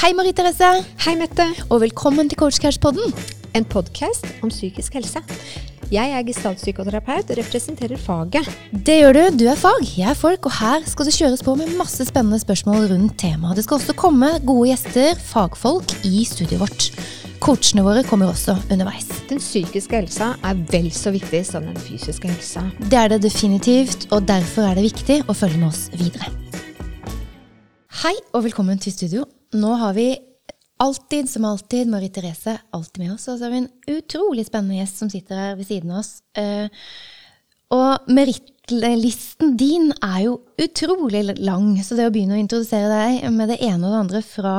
Hei, Marie Therese. Hei, Mette. Og velkommen til Coachcash-podden. En podkast om psykisk helse. Jeg er gestaltpsykoterapeut og representerer faget. Det gjør du. Du er fag, jeg er folk, og her skal det kjøres på med masse spennende spørsmål rundt temaet. Det skal også komme gode gjester, fagfolk, i studioet vårt. Coachene våre kommer også underveis. Den psykiske helsa er vel så viktig som den fysiske helsa. Det er det definitivt, og derfor er det viktig å følge med oss videre. Hei og velkommen til studio. Nå har vi alltid som alltid Marie Therese alltid med oss. Og så har vi en utrolig spennende gjest som sitter her ved siden av oss. Eh, og merittlisten din er jo utrolig lang, så det å begynne å introdusere deg med det ene og det andre fra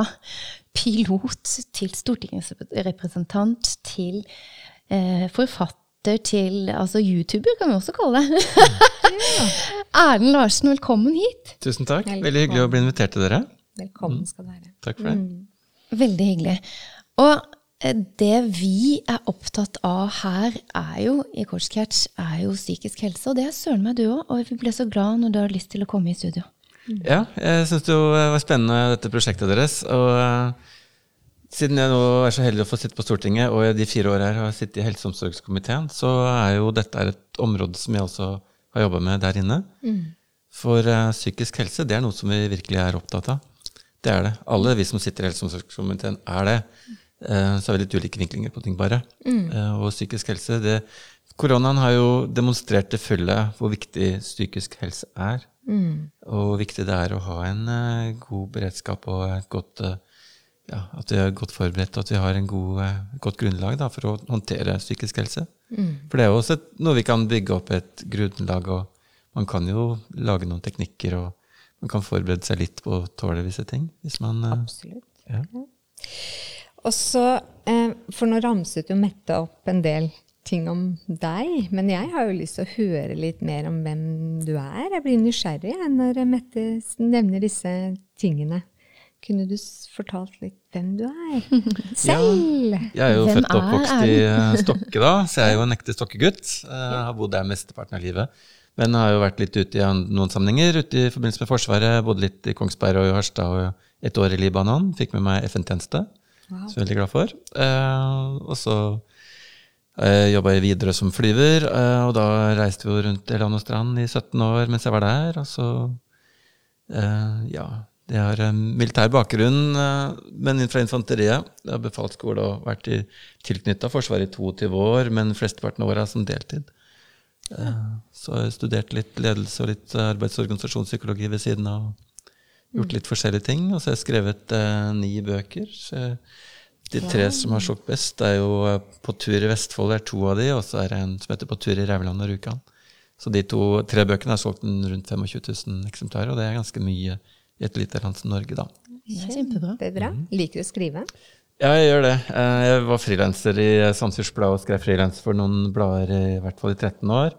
pilot til stortingsrepresentant til eh, forfatter til altså YouTuber, kan vi også kalle det. Erlend Larsen, velkommen hit. Tusen takk. Veldig hyggelig å bli invitert til dere. Velkommen skal du være. Takk for det. Veldig hyggelig. Og eh, det vi er opptatt av her, er jo i Coachcatch, er jo psykisk helse. Og det er søren meg du òg. Og vi ble så glad når du har lyst til å komme i studio. Ja, jeg syns det var spennende dette prosjektet deres. Og eh, siden jeg nå er så heldig å få sitte på Stortinget, og i de fire åra her har sittet i helse- og omsorgskomiteen, så er jo dette et område som jeg også har jobba med der inne. For eh, psykisk helse, det er noe som vi virkelig er opptatt av. Det er det. Alle vi som sitter i helse- og omsorgskomiteen, er det. Eh, Så er vi litt ulike vinklinger på ting, bare. Mm. Og psykisk helse det, Koronaen har jo demonstrert til fulle hvor viktig psykisk helse er. Og hvor viktig det er å ha en eh, god beredskap og et godt eh, ja, At vi er godt forberedt og at vi har en god, eh, godt grunnlag da, for å håndtere psykisk helse. For det er jo også et, noe vi kan bygge opp et grunnlag, og man kan jo lage noen teknikker, og man kan forberede seg litt på å tåle visse ting. Hvis man, eh, Absolutt. ja. Og så, eh, For nå ramset jo Mette opp en del ting om deg, men jeg har jo lyst til å høre litt mer om hvem du er. Jeg blir nysgjerrig jeg, når Mette nevner disse tingene. Kunne du fortalt litt hvem du er selv? Jeg er jo Hvem født og oppvokst i eh, Stokke, da, så jeg er jo en ekte Stokke-gutt. Jeg har bodd der mesteparten av livet. Men har jo vært litt ute i noen sammenhenger ute i forbindelse med Forsvaret. Bodde litt i Kongsberg og i Harstad og et år i Libanon. Fikk med meg FN-tjeneste, Wow. Som jeg er veldig glad for. Eh, og så eh, jobba jeg videre som flyver, eh, og da reiste vi rundt land og strand i 17 år mens jeg var der. Og så eh, ja, jeg har militær bakgrunn, eh, men fra infanteriet. Jeg har befalsskole og vært tilknytta Forsvaret i 22 år, men flesteparten av åra som deltid. Eh, Så har jeg studert litt ledelse og litt arbeids- og organisasjonspsykologi ved siden av. Gjort litt forskjellige ting. Og så har jeg skrevet eh, ni bøker. Så de tre som har solgt best, er jo eh, På tur i Vestfold er to av de, og så er det en som heter På tur i Rauland og Rjukan. Så de to, tre bøkene har solgt rundt 25 000 eksemplarer, og det er ganske mye i et lite land som Norge, da. Det er kjempebra. Det er bra. Liker du å skrive? Ja, jeg gjør det. Eh, Jeg var frilanser i Sandefjords Blad og skrev frilans for noen blader i hvert fall i 13 år.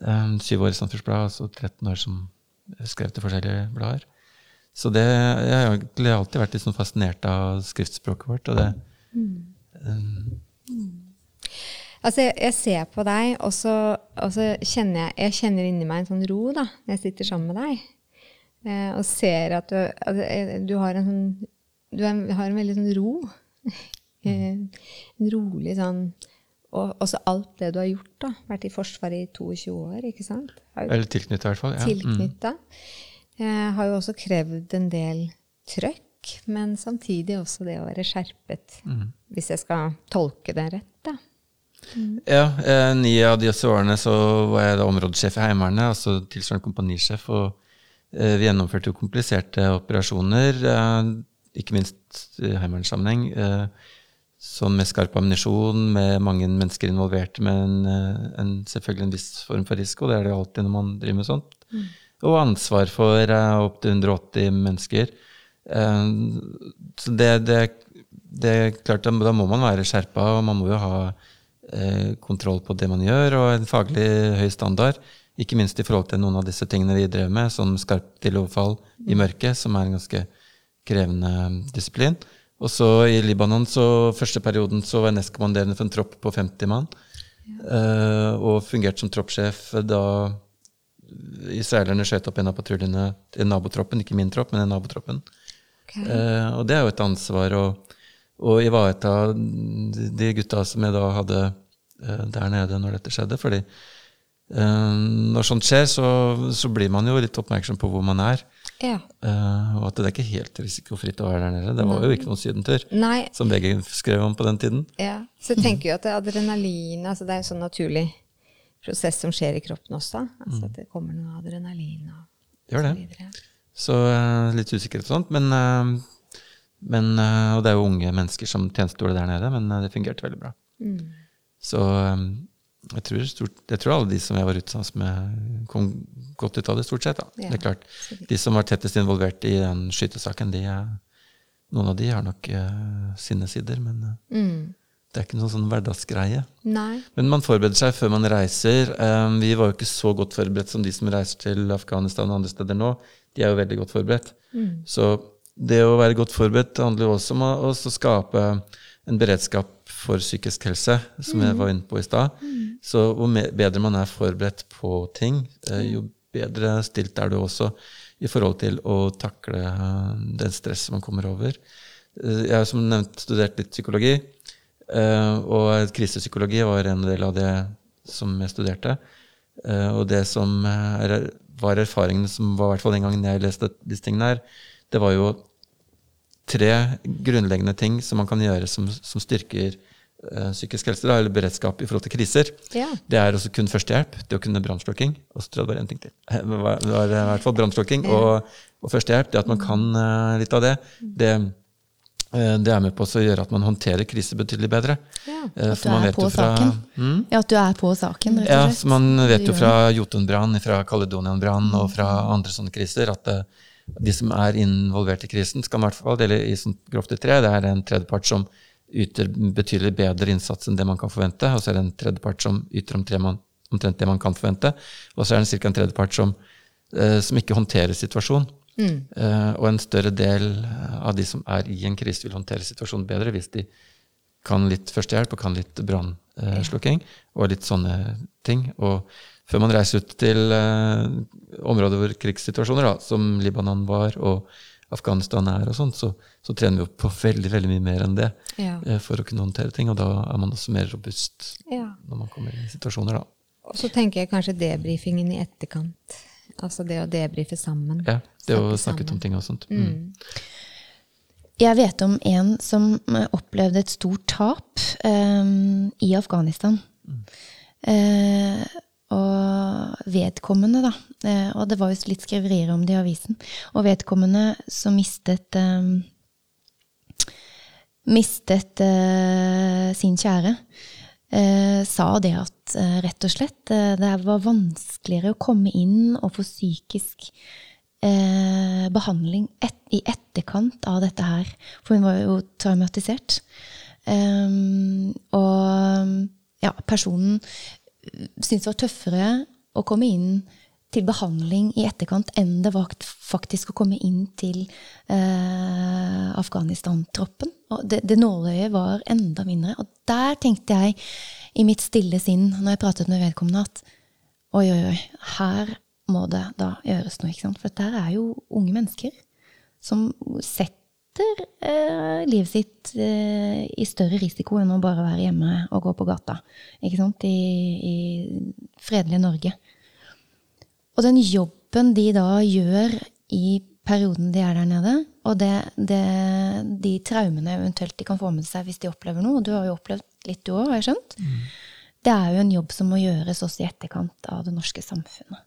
Eh, Syv år i Sandefjords Blad, og 13 år som skrev til forskjellige blader. Så det, jeg har egentlig alltid vært litt sånn fascinert av skriftspråket vårt. og det Altså, jeg, jeg ser på deg, og så, og så kjenner jeg, jeg kjenner inni meg en sånn ro da, når jeg sitter sammen med deg. Eh, og ser at du, at eh, du har en sånn Du er, har en veldig sånn ro. Eh, en rolig sånn Og også alt det du har gjort, da. Vært i Forsvaret i 22 år, ikke sant? Eller tilknyttet, i hvert fall. Ja. Mm. tilknytta. Mm. har jo også krevd en del trøkk, men samtidig også det å være skjerpet. Mm. Hvis jeg skal tolke det rett, da. Ja, eh, Ni av disse årene så var jeg da områdesjef i Heimevernet, altså tilsvarende kompanisjef. Og eh, vi gjennomførte jo kompliserte operasjoner, eh, ikke minst i Heimevernssammenheng. Sånn med skarp ammunisjon, med mange mennesker involvert, med en, eh, en, selvfølgelig en viss form for risiko. Det er det jo alltid når man driver med sånt. Og ansvar for eh, opptil 180 mennesker. Så det, det, det er klart, da må man være skjerpa, og man må jo ha kontroll på det man gjør, og en faglig høy standard. Ikke minst i forhold til noen av disse tingene vi drev med, som skarpt tilfall i mørket, som er en ganske krevende disiplin. Og så i Libanon, så første perioden, så var jeg nestkommanderende for en tropp på 50 mann. eh, og fungerte som troppssjef da israelerne skjøt opp en av patruljene til nabotroppen, ikke min tropp, men nabotroppen. Okay. Uh, og det er jo et ansvar å, å ivareta de gutta som jeg da hadde uh, der nede når dette skjedde. fordi når sånt skjer, så, så blir man jo litt oppmerksom på hvor man er. Ja. Uh, og at det er ikke helt risikofritt å være der nede. Det var jo ikke noen sydentur, Nei, som VG skrev om på den tiden. ja. Så jeg tenker jo at det adrenalin altså Det er en sånn naturlig prosess som skjer i kroppen også. Altså At det kommer noe adrenalin og, gjør det. så videre. Så uh, litt usikkerhet og sånt. Men, uh, men, og det er jo unge mennesker som tjenestegjorde der nede, men det fungerte veldig bra. Mm. Så eh, jeg tror, stort, jeg tror alle de som jeg var ute sammen med, kom godt ut av det, stort sett. Ja, Det er klart. De som var tettest involvert i den skytesaken, de er, noen av de har nok uh, sine sider, men uh, Mm. det er ikke noen sånn hverdagsgreie. Nei. Men man forbereder seg før man reiser. Um, Vi var jo ikke så godt forberedt som de som reiser til Afghanistan og andre steder nå. De er jo veldig godt forberedt. Mm. Så det å være godt forberedt handler jo også om å skape en beredskap for psykisk helse, som jeg var inne på i stad. Så jo bedre man er forberedt på ting, eh, jo bedre stilt er du også i forhold til å takle eh, den stresset man kommer over. Eh, Jeg har som nevnt studert litt psykologi, og krisepsykologi var en del av det som jeg studerte. Og det som var erfaringene som var i hvert fall den gangen jeg leste disse tingene her, det var jo tre grunnleggende ting som man kan gjøre som, som styrker uh, psykisk helse, da, eller beredskap i forhold til kriser. Ja. Det er også kun førstehjelp, det å kunne brannslukking. Og så tror jeg det var én ting til. Det var, det var i hvert fall brannslukking og, og førstehjelp. Det at man kan uh, litt av det, det, uh, det er med på å gjøre at man håndterer kriser betydelig bedre. Ja. Eh, At du er på fra- saken. Mm? Ja, at du er på saken, rett Ja, og slett. så man vet jo fra Jotunbrann, fra Caledonian-brann og fra andre sånne kriser at eh, de som er involvert i krisen, skal i hvert fall dele i sånn grovt i tre. Det er en tredjepart som yter betydelig bedre innsats enn det man kan forvente, og så er det en tredjepart som yter omtrent, man, omtrent det man kan forvente, og så er det ca. en tredjepart som, eh, som ikke håndterer situasjonen. Eh, og en større del eh, av de som er i en krise, vil håndtere situasjonen bedre hvis de kan litt førstehjelp og kan litt brannslukking og litt sånne ting. Og før man reiser ut til eh, områder hvor krigssituasjoner, da, som Libanon var og Afghanistan er, og sånt, så, så trener vi opp på veldig veldig mye mer enn det Ja. eh, for å kunne håndtere ting. Og da er man også mer robust ja. når man kommer i situasjoner. da. Og så tenker jeg kanskje debrifingen i etterkant. Altså det å debrife sammen. Ja, det å Snakke om ting og sånt. Mm. Jeg vet om en som eh, opplevde et stort tap um, i Afghanistan. Eh, og vedkommende, da eh, Og det var jo litt skriverier om det i avisen. Og vedkommende som mistet um, Mistet uh, sin kjære, uh, sa det at uh, rett og slett det var vanskeligere å komme inn og få psykisk eh, behandling et, i etterkant av dette her. For hun var jo traumatisert. Um, og ja, personen syntes det var tøffere å komme inn til behandling i etterkant enn det var faktisk å komme inn til eh, Afghanistan-troppen. Det, det nåløyet var enda mindre. Og der tenkte jeg i mitt stille sinn når jeg pratet med vedkommende, at oi, oi, oi, her må det da gjøres noe. For der er jo unge mennesker som setter eh, livet sitt eh, i større risiko enn å bare være hjemme og gå på gata ikke sant? I, i fredelige Norge. Og den jobben de da gjør i perioden de er der nede, og det, det, de traumene eventuelt de kan få med seg hvis de opplever noe, og du har jo opplevd litt du òg, har jeg skjønt, det er jo en jobb som må gjøres også i etterkant av det norske samfunnet.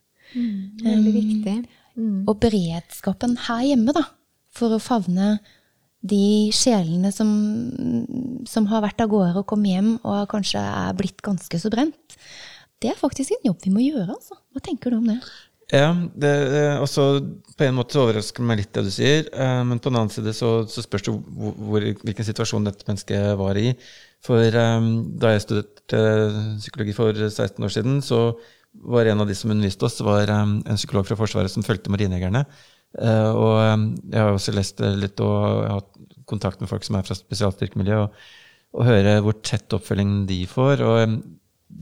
Veldig viktig. Mm. Og beredskapen her hjemme, da, for å favne de sjelene som, som har vært av gårde og kommet hjem og kanskje er blitt ganske så brent, det er faktisk en jobb vi må gjøre. altså. Hva tenker du om det? Ja, det, eh, også på en måte overrasker det meg litt det du sier, eh, men på den annen side så, så spørs det hvor, hvilken situasjon dette mennesket var i. For um, da jeg studerte psykologi for 16 år siden, så var en av de som underviste oss, var um, en psykolog fra Forsvaret som fulgte marinejegerne. Eh, og jeg har også lest litt og hatt kontakt med folk som er fra spesialstyrkemiljøet, og, og høre hvor tett oppfølging de får. Og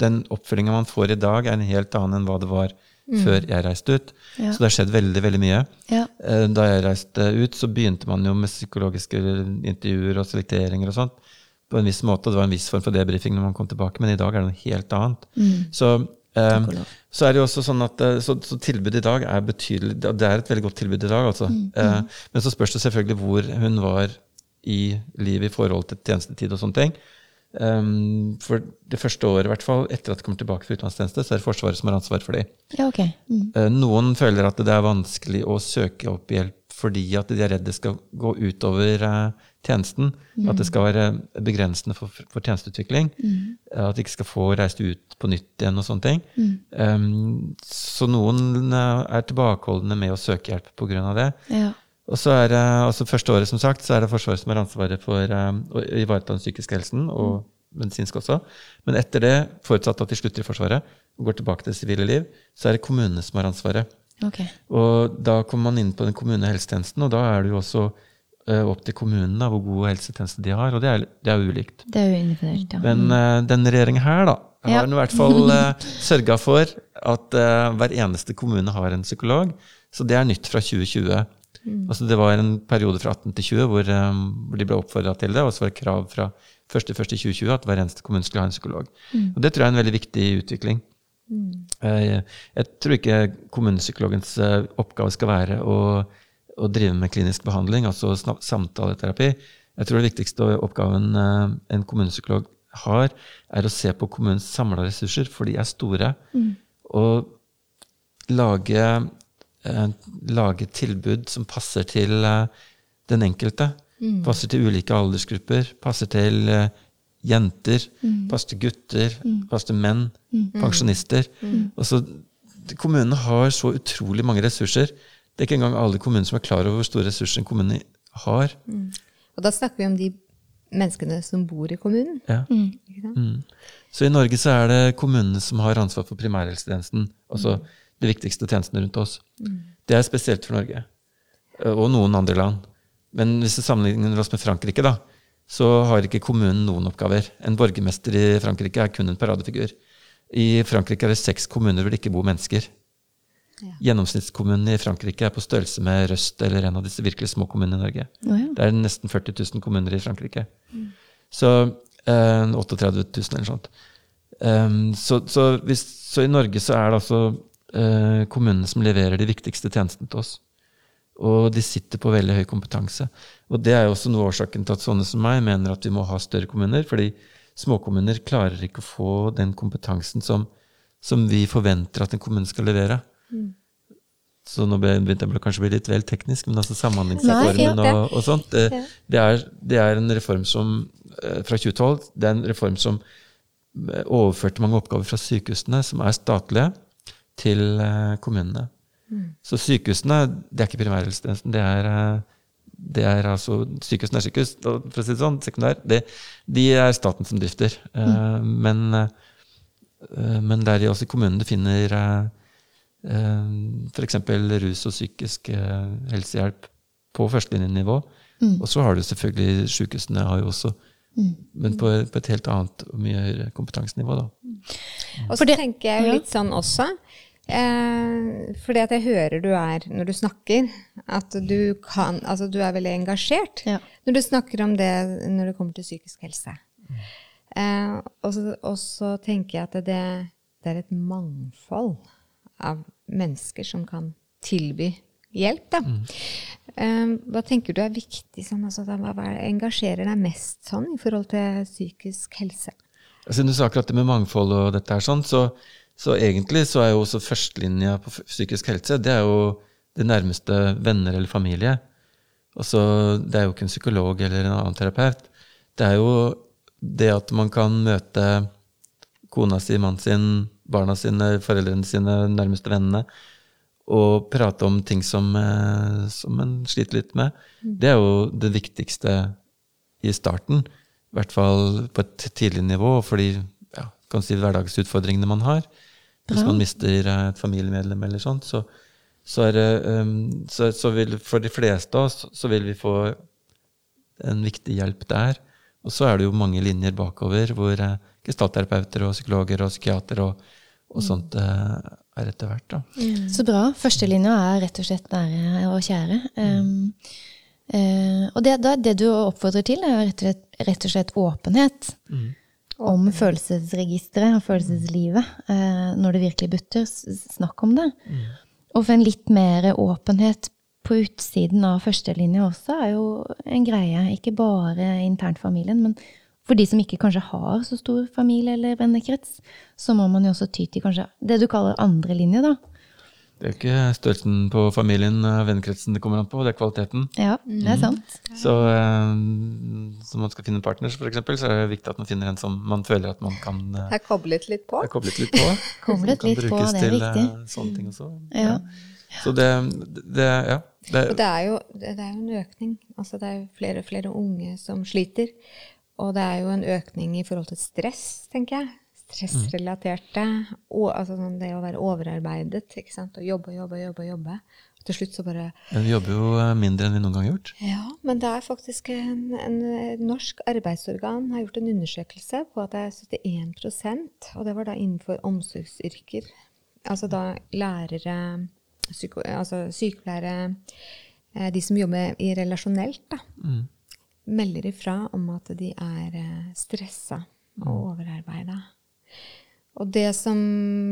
den oppfølginga man får i dag, er en helt annen enn hva det var før jeg reiste ut. Ja. Så det har skjedd veldig, veldig mye. Ja. Eh, Da jeg reiste ut, så begynte man jo med psykologiske intervjuer og selekteringer og sånt på en viss måte. Det var en viss form for debrifing når man kom tilbake, men i dag er det noe helt annet. Så, lov. så er det jo også sånn at eh, så, så tilbudet i dag er betydelig Det er et veldig godt tilbud i dag, altså. Eh, men så spørs det selvfølgelig hvor hun var i livet i forhold til tjenestetid og sånne ting. Um, for det første året, i hvert fall, etter at de kommer tilbake fra utenlandstjeneste, så er det Forsvaret som har ansvar for dem. Ja, okay. Mm. uh, Noen føler at det er vanskelig å søke opp hjelp fordi at de er redd det skal gå utover eh, tjenesten. At det skal være begrensende for, for tjenesteutvikling. Mm. At de ikke skal få reist ut på nytt igjen og sånne ting. Um, så noen eh, er tilbakeholdne med å søke hjelp pga. det. Ja. Og så er det, altså Første året som sagt, så er det Forsvaret som har ansvaret for um, å ivareta den psykiske helsen, og medisinsk også. Men etter det, forutsatt at de slutter i Forsvaret og går tilbake til det sivile liv, så er det kommunene som har ansvaret. Okay. Og da kommer man inn på den kommunehelsetjenesten, og da er det jo også eh, opp til kommunen da, hvor god helsetjeneste de har, og det er, det er ulikt. Det er ja. Men uh, denne regjeringen her, da, har Ja. i hvert fall uh, sørga for at uh, hver eneste kommune har en psykolog. Så det er nytt fra 2020. Altså det var en periode fra 18 til 20 hvor, um, hvor de ble oppfordra til det, og så var det krav fra 1.1.2020 at hver eneste kommune skulle ha en psykolog. Og det tror jeg er en veldig viktig utvikling. Eh, Jeg tror ikke kommunepsykologens eh, oppgave skal være å, å drive med klinisk behandling, altså samtaleterapi. Jeg tror det viktigste oppgaven eh, en kommunepsykolog har, er å se på kommunens samla ressurser, for de er store. Og lage, eh, lage tilbud som passer til eh, den enkelte. Passer til ulike aldersgrupper. Passer til eh, jenter. Passer til gutter. Passer til menn. Pensjonister. Og kommunene har så utrolig mange ressurser. Det er ikke engang alle kommuner som er klar over hvor store ressurser en kommune har. Og da snakker vi om de menneskene som bor i kommunen. Ja. Ikke? Mm. Så i Norge så er det kommunene som har ansvar for primærhelsetjenesten. Altså de viktigste tjenestene rundt oss. Det er spesielt for Norge. eh, Og noen andre land. Men hvis vi sammenligner oss med Frankrike, da, så har ikke kommunen noen oppgaver. En borgermester i Frankrike er kun en paradefigur. I Frankrike er det seks kommuner hvor det ikke bor mennesker. Ja. Gjennomsnittskommunen i Frankrike er på størrelse med Røst eller en av disse virkelig små kommunene i Norge. Oh, ja. Det er nesten 40 000 kommuner i Frankrike. Så eh, 38 000 eller sånt. Um, så, så, hvis, så i Norge så er det altså eh, kommunene som leverer de viktigste tjenestene til oss. Og de sitter på veldig høy kompetanse. Og det er jo også noe av årsaken til at sånne som meg mener at vi må ha større kommuner. Fordi småkommuner klarer ikke å få den kompetansen som, som vi forventer at en kommune skal levere. Så nå begynte jeg kanskje å bli litt vel teknisk, men altså samhandlingsreformen og, og sånt, det, det, er, det er en reform som eh, fra 2012 det er en reform som eh, overførte mange oppgaver fra sykehusene, som er statlige, til eh, kommunene. Så sykehusene det er ikke primærhelsetjenesten, det er, eh, det er altså Sykehusene er sykehus, for å si det sånn, sekundær. Det, de er staten som drifter. Mm. men, eh, men det er også i kommunene du finner eh, F.eks. rus og psykisk eh, helsehjelp på førstelinjenivå. Og så har du selvfølgelig sykehusene har jo også, men på, på et helt annet og mye høyere kompetansenivå. da. Og så det- tenker jeg jo litt sånn også eh, Fordi at jeg hører du er, når du snakker, at du kan Altså du er veldig engasjert Ja. når du snakker om det når det kommer til psykisk helse. Eh, og så tenker jeg at det, det er et mangfold av mennesker som kan tilby hjelp, da. Eh, hva tenker du er viktig sånn, altså, hva, engasjerer deg mest sånn i forhold til psykisk helse? Siden du sa akkurat det med mangfold og dette her sånn, så, så egentlig så er jo også førstelinja på psykisk helse, det er jo det nærmeste venner eller familie. Også, det er jo ikke en psykolog eller en annen terapeut. Det er jo det at man kan møte kona si, mannen sin, barna sine, foreldrene sine, nærmeste vennene, og prate om ting som, eh, som en sliter litt med. Det er jo det viktigste i starten. I hvert fall på et tidlig nivå, for de ja, kan si hverdagsutfordringene man har. Hvis man mister eh, et familiemedlem eller sånt, så, så, er um, så, så vil for de fleste av oss så vil vi få en viktig hjelp der. Og så er det jo mange linjer bakover hvor eh, gestaltterapeuter og psykologer og psykiatere og, og sånt eh, er etter hvert. da. Så bra. Førstelinja er rett og slett nære og kjære. Um, uh, og det, da, det du oppfordrer til, er rett og slett, rett og slett åpenhet om følelsesregisteret og følelseslivet. Uh, når det virkelig butter, snakk om det. Og for en litt mer åpenhet på utsiden av førstelinja også er jo en greie. Ikke bare internt familien, men for de som ikke kanskje har så stor familie eller vennekrets, så må man jo også ty til kanskje det du kaller andre linje, da. Det er jo ikke størrelsen på familien, eh, vennekretsen det kommer an på, det er kvaliteten. Ja, det er sant. Så eh, når man skal finne partners, f.eks., for eksempel, så er det viktig at man finner en som man føler at man kan eh, er koblet litt på. er koblet litt på. Koblet litt på, det er til viktig. eh, sånne ting også. Ja. Så det, det Ja. Det, Og det er jo, det det er jo en økning. Altså det er jo flere og flere unge som sliter. Og det er jo en økning i forhold til stress, tenker jeg. Stressrelaterte. Og altså sånn det å være overarbeidet. ikke sant? Og jobbe og jobbe og jobbe. Jobbe. Og til slutt så bare men vi jobber jo eh, mindre enn vi noen gang har gjort. Ja, men det er faktisk en, en eh, norsk arbeidsorgan har gjort en undersøkelse på at det er 71% og det var da innenfor omsorgsyrker. Altså da lærere, psyko, altså sykepleiere, eh, de som jobber i relasjonelt, da, Mm. Melder ifra om at de er eh, stressa og overarbeida. Og det som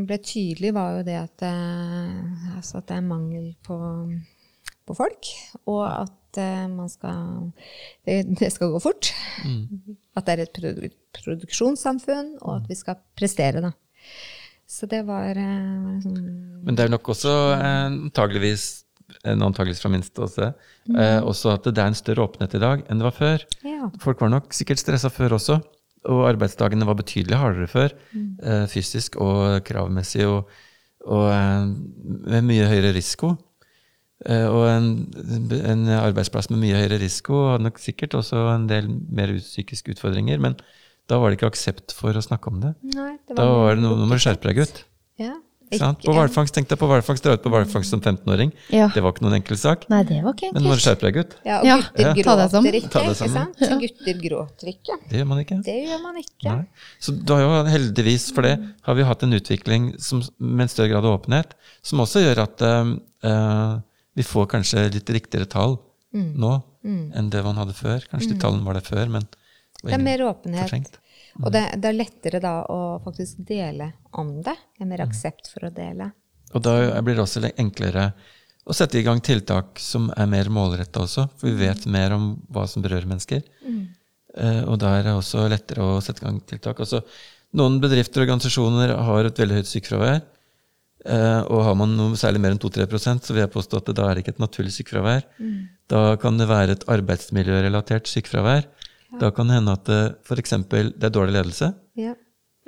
ble tydelig, var jo det at, eh, altså at det er mangel på, på folk, og at eh, man skal det, det skal gå fort. At det er et produ produksjonssamfunn, og at vi skal prestere, da. Så det var, var sånn Men det er nok også antageligvis en antakeligvis fra min ståsted, eh, også at det er en større åpenhet i dag enn det var før. Ja. Folk var nok sikkert stressa før også, og arbeidsdagene var betydelig hardere før, eh, fysisk og kravmessig, og, og eh, med mye høyere risiko. Eh, og en, en arbeidsplass med mye høyere risiko hadde nok sikkert også en del mer psykiske utfordringer, men da var det ikke aksept for å snakke om det. Nei, det Da var det noe, nå må du skjerpe deg, gutt. Ja. Ikke sant? På hvalfangst, tenk deg på hvalfangst, dra ut på hvalfangst som 15-åring. Ja. Det var ikke noen enkel sak. Nei, det var ikke Men nå må du enkelt. skjerpe deg, gutt. Ja, og Ja, gutter. Ta deg sammen. gråter ikke, Ta ikke sammen. sant? Gutter gråter ikke. Det gjør man ikke. Det gjør man ikke. Nei. Så da jo heldigvis for det har vi hatt en utvikling som, med en større grad av åpenhet, som også gjør at uh, eh, vi får kanskje litt riktigere tall nå enn det man hadde før. Kanskje de tallene var der før, men Det er mer åpenhet. fortrengt. Og det, det er lettere da å faktisk dele om det. Det er mer aksept for å dele. Og da blir det også enklere å sette i gang tiltak som er mer målretta også, for vi vet mer om hva som berører mennesker. Eh, og da er det også lettere å sette i gang tiltak. Altså, noen bedrifter og organisasjoner har et veldig høyt sykefravær. Uh, og har man noe særlig mer enn 2-3% så vil jeg påstå at det da er det ikke et naturlig sykefravær. Da kan det være et arbeidsmiljørelatert sykefravær. Da kan det hende at det f.eks. det er dårlig ledelse. Ja.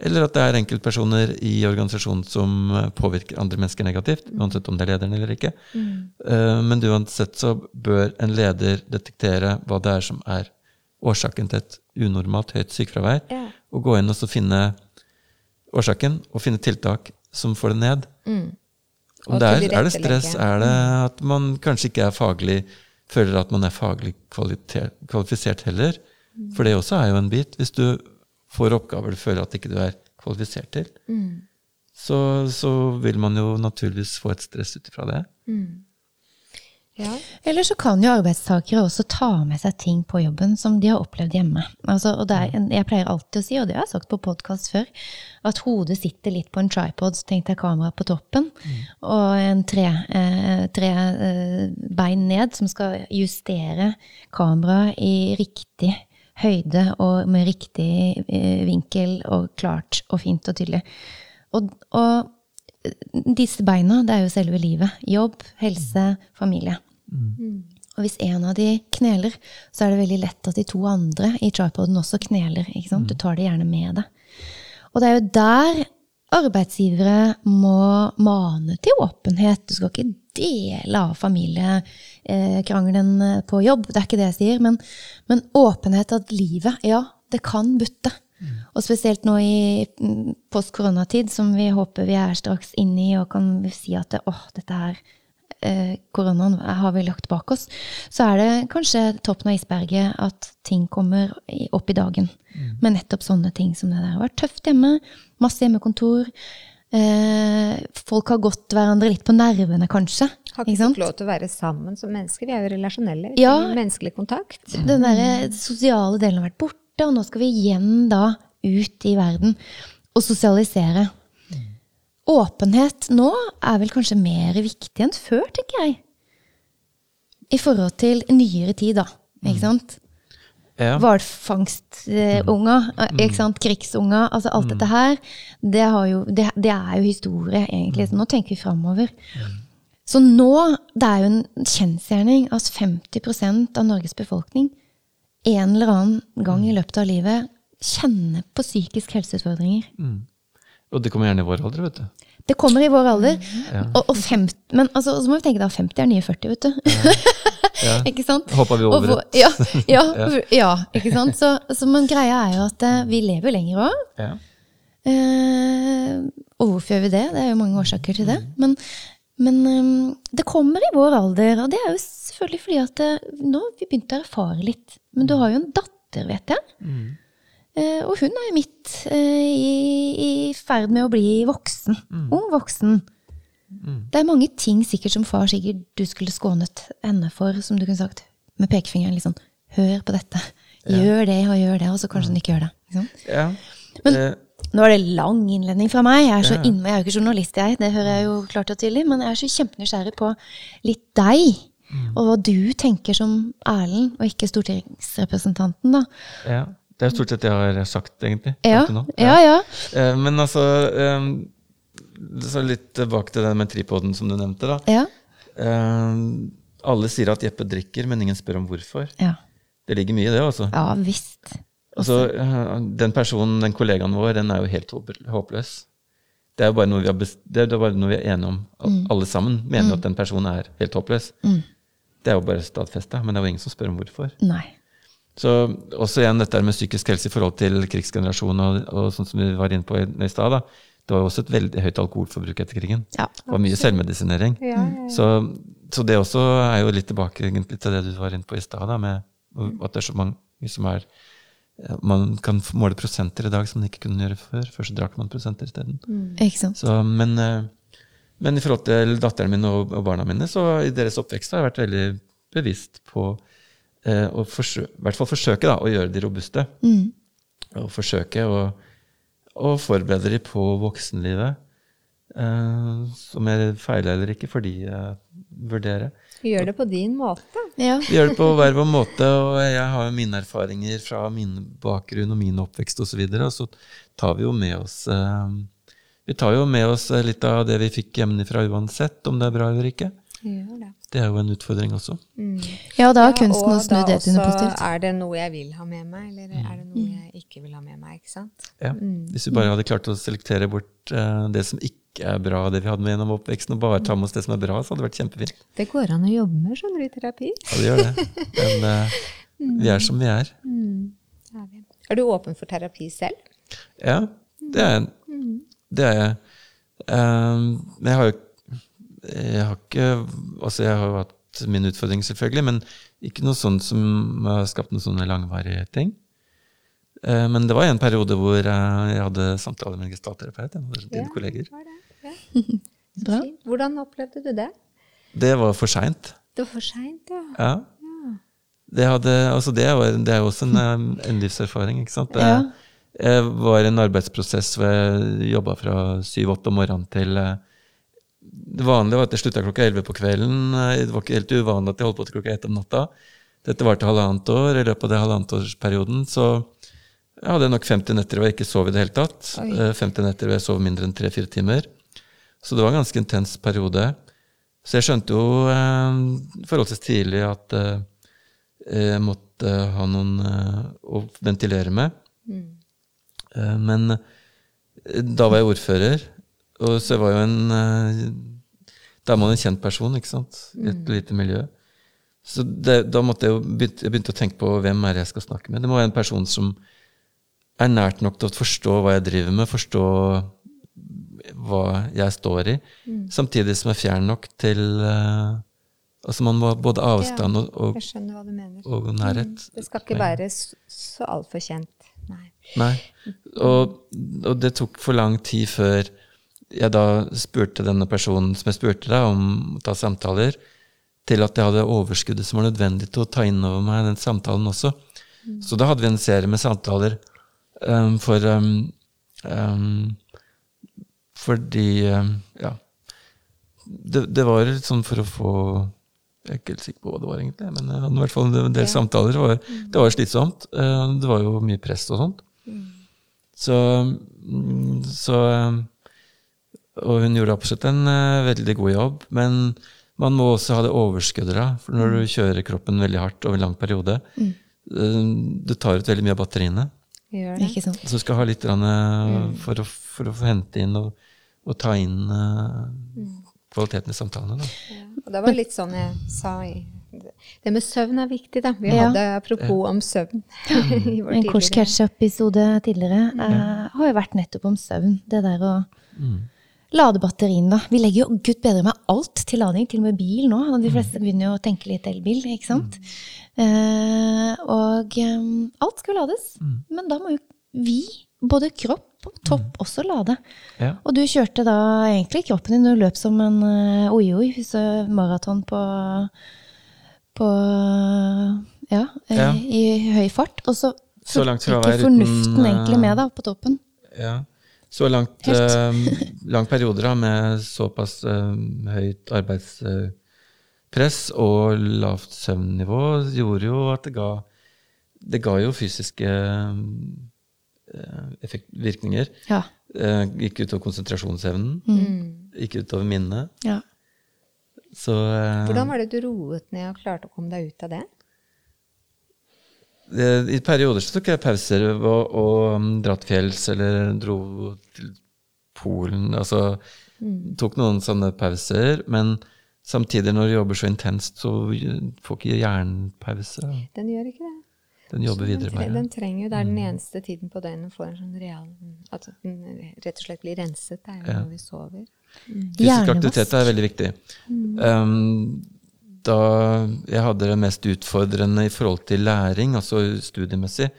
Eller at det er enkeltpersoner i organisasjonen som eh, påvirker andre mennesker negativt, uansett om det er lederen eller ikke. Eh, Men uansett så bør en leder detektere hva det er som er årsaken til et unormalt høyt sykefravær, Ja. og gå inn og så finne årsaken, og finne tiltak som får det ned. Om Og det er, er det stress, er det at man kanskje ikke er faglig føler at man er faglig kvalifisert heller. For det også er jo en bit. Hvis du får oppgaver du føler at ikke du er kvalifisert til, så, så vil man jo naturligvis få et stress ut ifra det. Ja. Eller så kan jo arbeidstakere også ta med seg ting på jobben som de har opplevd hjemme. Altså, og det er en, jeg pleier alltid å si, og det har jeg sagt på podkast før, at hodet sitter litt på en tripod, tenk deg kamera på toppen, og en tre, eh, tre eh, bein ned som skal justere kameraet i riktig høyde og med riktig eh, vinkel og klart og fint og tydelig. Og, og disse beina, det er jo selve livet. Jobb, helse, familie. Og hvis en av de kneler, så er det veldig lett at de to andre i tripoden også kneler. sant? Du tar det gjerne med deg. Og det er jo der arbeidsgivere må mane til åpenhet. Du skal ikke dele av familiekrangelen på jobb, det er ikke det jeg sier. Men, men åpenhet at livet, ja, det kan butte. Og spesielt nå i mm, post-koronatid, som vi håper vi er straks inne i, og kan si at åh, oh, dette her eh, koronaen har vi lagt bak oss, så er det kanskje toppen av isberget at ting kommer opp i dagen. Med nettopp sånne ting som det der. Har vært tøft hjemme, masse hjemmekontor. Eh, folk har gått hverandre litt på nervene, kanskje. Har Ikke ikke fått lov til å være sammen som mennesker. Vi er jo relasjonelle. Vi Ja. menneskelig kontakt. Den der sosiale delen har vært borte, og nå skal vi igjen da ut i verden og sosialisere. Åpenhet nå er vel kanskje mer viktig enn før, tenker jeg. I forhold til nyere tid, da. Ikke sant? Ja. Hvalfangstunga, ikke sant? krigsunga, altså alt dette her, det, har jo, det, det er jo historie, egentlig. Så nå tenker vi framover. Så nå, det er jo en kjensgjerning at 50% av Norges befolkning en eller annen gang i løpet av livet kjenner på psykisk helseutfordringer. Og det kommer gjerne i vår alder, vet du. Det kommer i vår alder. Og, og fem, men altså, så må vi tenke da, 50 er nye 40, vet du. ikke sant? Hoppa vi over et. Ja, ja, ja, ikke sant? Så, så, men greia er jo at eh, vi lever lenger òg. Ja. Eh, og hvorfor gjør vi det? Det er jo mange årsaker til det. Men, men um, det kommer i vår alder, og det er jo selvfølgelig fordi at eh, nå har vi begynt å erfare litt. Men du har jo en datter, vet jeg. Eh, og hun er jo midt eh, i, i ferd med å bli voksen. Ung voksen. Det er mange ting sikkert som far sikkert du skulle skånet henne for, som du kunne sagt med pekefingeren litt sånn Hør på dette. Gjør det og gjør det, og så kanskje hun ikke gjør det. Liksom. ja. Men- Eh, Nå er det lang innledning fra meg. Jeg er så Ja. innmari, jeg er jo ikke journalist, jeg. Det hører jeg jo klart og tydelig. Men jeg er så kjempenysgjerrig på litt deg. Mm. Og hva du tenker som Erlend, og ikke stortingsrepresentanten, da. ja. Det er stort sett det jeg har sagt, egentlig. Ja, ja. ja. Eh, Men altså Så litt tilbake til det med tripoden som du nevnte. da. Ja. Alle sier at Jeppe drikker, men ingen spør om hvorfor. Ja, Det ligger mye i det, altså. ja visst. altså eh, den personen, den kollegaen vår, den er jo helt håpløs. Det er jo bare noe vi, best, det er bare noe vi er enige om. Mm. Alle sammen mener mm. at den personen er helt håpløs. Det er jo bare stadfesta, men det er jo ingen som spør om hvorfor. Nei. Så også igjen dette med psykisk helse i forhold til krigsgenerasjonen og, og sånn som vi var inne på i, i stad. da. Det var jo også et veldig høyt alkoholforbruk etter krigen. Ja. Det var mye selvmedisinering. Ja, ja, ja. Så, så det også er jo litt tilbake egentlig til det du var inne på i stad, med at det er så mange som er Man kan måle prosenter i dag som man ikke kunne gjøre før. Før så drakk man prosenter isteden. Mm. men, eh, men i forhold til datteren min og, og barna mine, så i deres oppvekst har jeg vært veldig bevisst på eh, å forsø i hvert fall forsøke da, å gjøre de robuste. Mm. Og forsøke å, å forberede de på voksenlivet. Eh, som jeg feiler eller ikke, fordi jeg vurderer. Gjør det på din måte. Ja. Gjør det på hver vår måte, og jeg har jo mine erfaringer fra min bakgrunn og min oppvekst osv. Og, så videre, og så tar vi jo med oss eh, Vi tar jo med oss litt av det vi fikk hjemmefra uansett, om det er bra eller ikke. Det. Det er jo en utfordring også. ja, da er kunsten ja, å snu det til noe positivt. Er det noe jeg vil ha med meg, eller er det noe jeg ikke vil ha med meg? ikke sant? Ja. Hvis vi bare hadde klart å selektere bort uh, det som ikke er bra, det vi hadde med gjennom oppveksten, og bare ta med oss det som er bra, så hadde det vært kjempefint. Det går an å jobbe med, skjønner du, i terapi. Ja, det gjør det. Men uh, vi er som vi er. Er vi. Er du åpen for terapi selv? Ja, det er jeg. Det er jeg. Um, men jeg har jo jeg har ikke Altså, jeg har jo hatt min utfordring, selvfølgelig, men ikke noe sånt som har skapt noen sånne langvarige ting. Eh, men det var en periode hvor eh, jeg hadde samtaler med en gestalterapeut. dine Ja. kolleger. Var det? Ja. Hvordan opplevde du det? Det var for seint. Det var for seint, ja. Ja. Det, hadde, altså det, var, det er jo også en, eh, en livserfaring, ikke sant. Det, Ja. Jeg var i en arbeidsprosess hvor jeg jobba fra syv-åtte om morgenen til Det vanlige var at jeg slutta klokka elleve på kvelden. Eh, Det var ikke helt uvanlig at jeg holdt på til klokka ett om natta. Dette varte halvannet år. I løpet av det halvannetårsperioden så jeg hadde nok 50 netter hvor jeg ikke sov i det hele tatt. Oi. Eh, 50 netter hvor jeg sov mindre enn tre-fire timer. Så det var en ganske intens periode. Så jeg skjønte jo eh, forholdsvis tidlig at eh, jeg måtte ha noen eh, å ventilere med. Eh, Men eh, da var jeg ordfører, og så var jo en Da er man en kjent person, ikke sant? I et lite miljø. Så det, da måtte jeg jo begynte, jeg begynte å tenke på hvem er det jeg skal snakke med. Det må være en person som er nært nok til å forstå hva jeg driver med, forstå hva jeg står i, samtidig som jeg er fjern nok til uh, Altså man må ha både avstand og, og, og nærhet. Det skal ikke være så altfor kjent. Nei. Nei. Og, og det tok for lang tid før jeg da spurte denne personen som jeg spurte deg om å ta samtaler, til at jeg hadde overskuddet som var nødvendig til å ta inn over meg den samtalen også. Så da hadde vi en serie med samtaler um, for um, um, Fordi Ja. Det, det var sånn for å få Jeg er ikke helt sikker på hva det var, egentlig, men jeg hadde i hvert fall en del Ja. samtaler. Var, det var slitsomt. Uh, det var jo mye press og sånt. Så, mm, så Og hun gjorde absolutt en uh, veldig god jobb. Men man må også ha det overskuddet, da. For når du kjører kroppen veldig hardt over en lang periode, mm. uh, du tar ut veldig mye av batteriene. Gjør det. Ikke sant? Så du skal ha litt grann, eh, for, å, for å få hente inn og, og ta inn eh, kvaliteten i samtalene. Da. Ja. Og det var litt sånn jeg sa i Det med søvn er viktig, da. Vi Ja. hadde apropos om søvn i vår En tidligere- catch-up-episode tidligere uh, har jo vært nettopp om søvn. Det der å lade batteriene, da. Vi legger jo gud bedre med alt til lading, til og med bil nå. De fleste begynner jo å tenke litt elbil, ikke sant. Eh, og um, alt skal jo lades. Men da må jo vi, både kropp og topp, også lade. Ja. Og du kjørte da egentlig kroppen din og løp som en uh, oi-oi, så maraton på, på ja, eh, Ja. i høy fart. Og så å ikke fornuften egentlig eh, med da, på toppen. Ja. Så langt, Helt. eh, lang perioder da, med såpass uh, høyt arbeidspress og lavt søvnnivå gjorde jo at det ga, det ga jo fysiske eh, effekt, virkninger. Ja. Eh, gikk utover konsentrasjonsevnen, Mm. gikk utover minnet. ja. Så Hvordan var det du roet ned og klarte å komme deg ut av det? Det- i perioder så tok jeg pauser og, og um, dra til fjells eller dro til Polen. Altså tok noen sånne pauser. Men samtidig, når du jobber så intenst, så får ikke hjernen pause. Den gjør ikke det. Den jobber videre med det. den trenger jo, Det er den eneste tiden på døgnet får en sånn real At den rett og slett blir renset. Det er jo Ja. når vi sover. Fysisk Hjernevask. aktivitet er veldig viktig. Um, da jeg hadde det mest utfordrende i forhold til læring, altså studiemessig,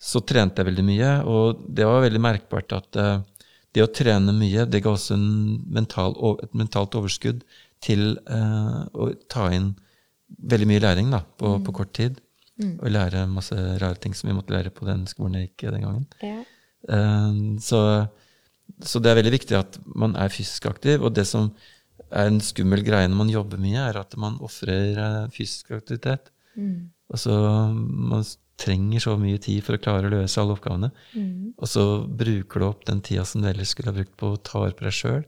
så trente jeg veldig mye. Og det var veldig merkbart at eh, det å trene mye, det ga også en mental, et mentalt overskudd til eh, å ta inn veldig mye læring da, på, på kort tid. Og lære masse rare ting som vi måtte lære på den skolen jeg gikk den gangen. Ja. Eh, Så, så det er veldig viktig at man er fysisk aktiv. Og det som er en skummel greie når man jobber mye, er at man ofrer eh, fysisk aktivitet. Mm. Altså, man trenger så mye tid for å klare å løse alle oppgavene. Mm. Og så bruker du opp den tida som du ellers skulle ha brukt på å ta vare på deg sjøl.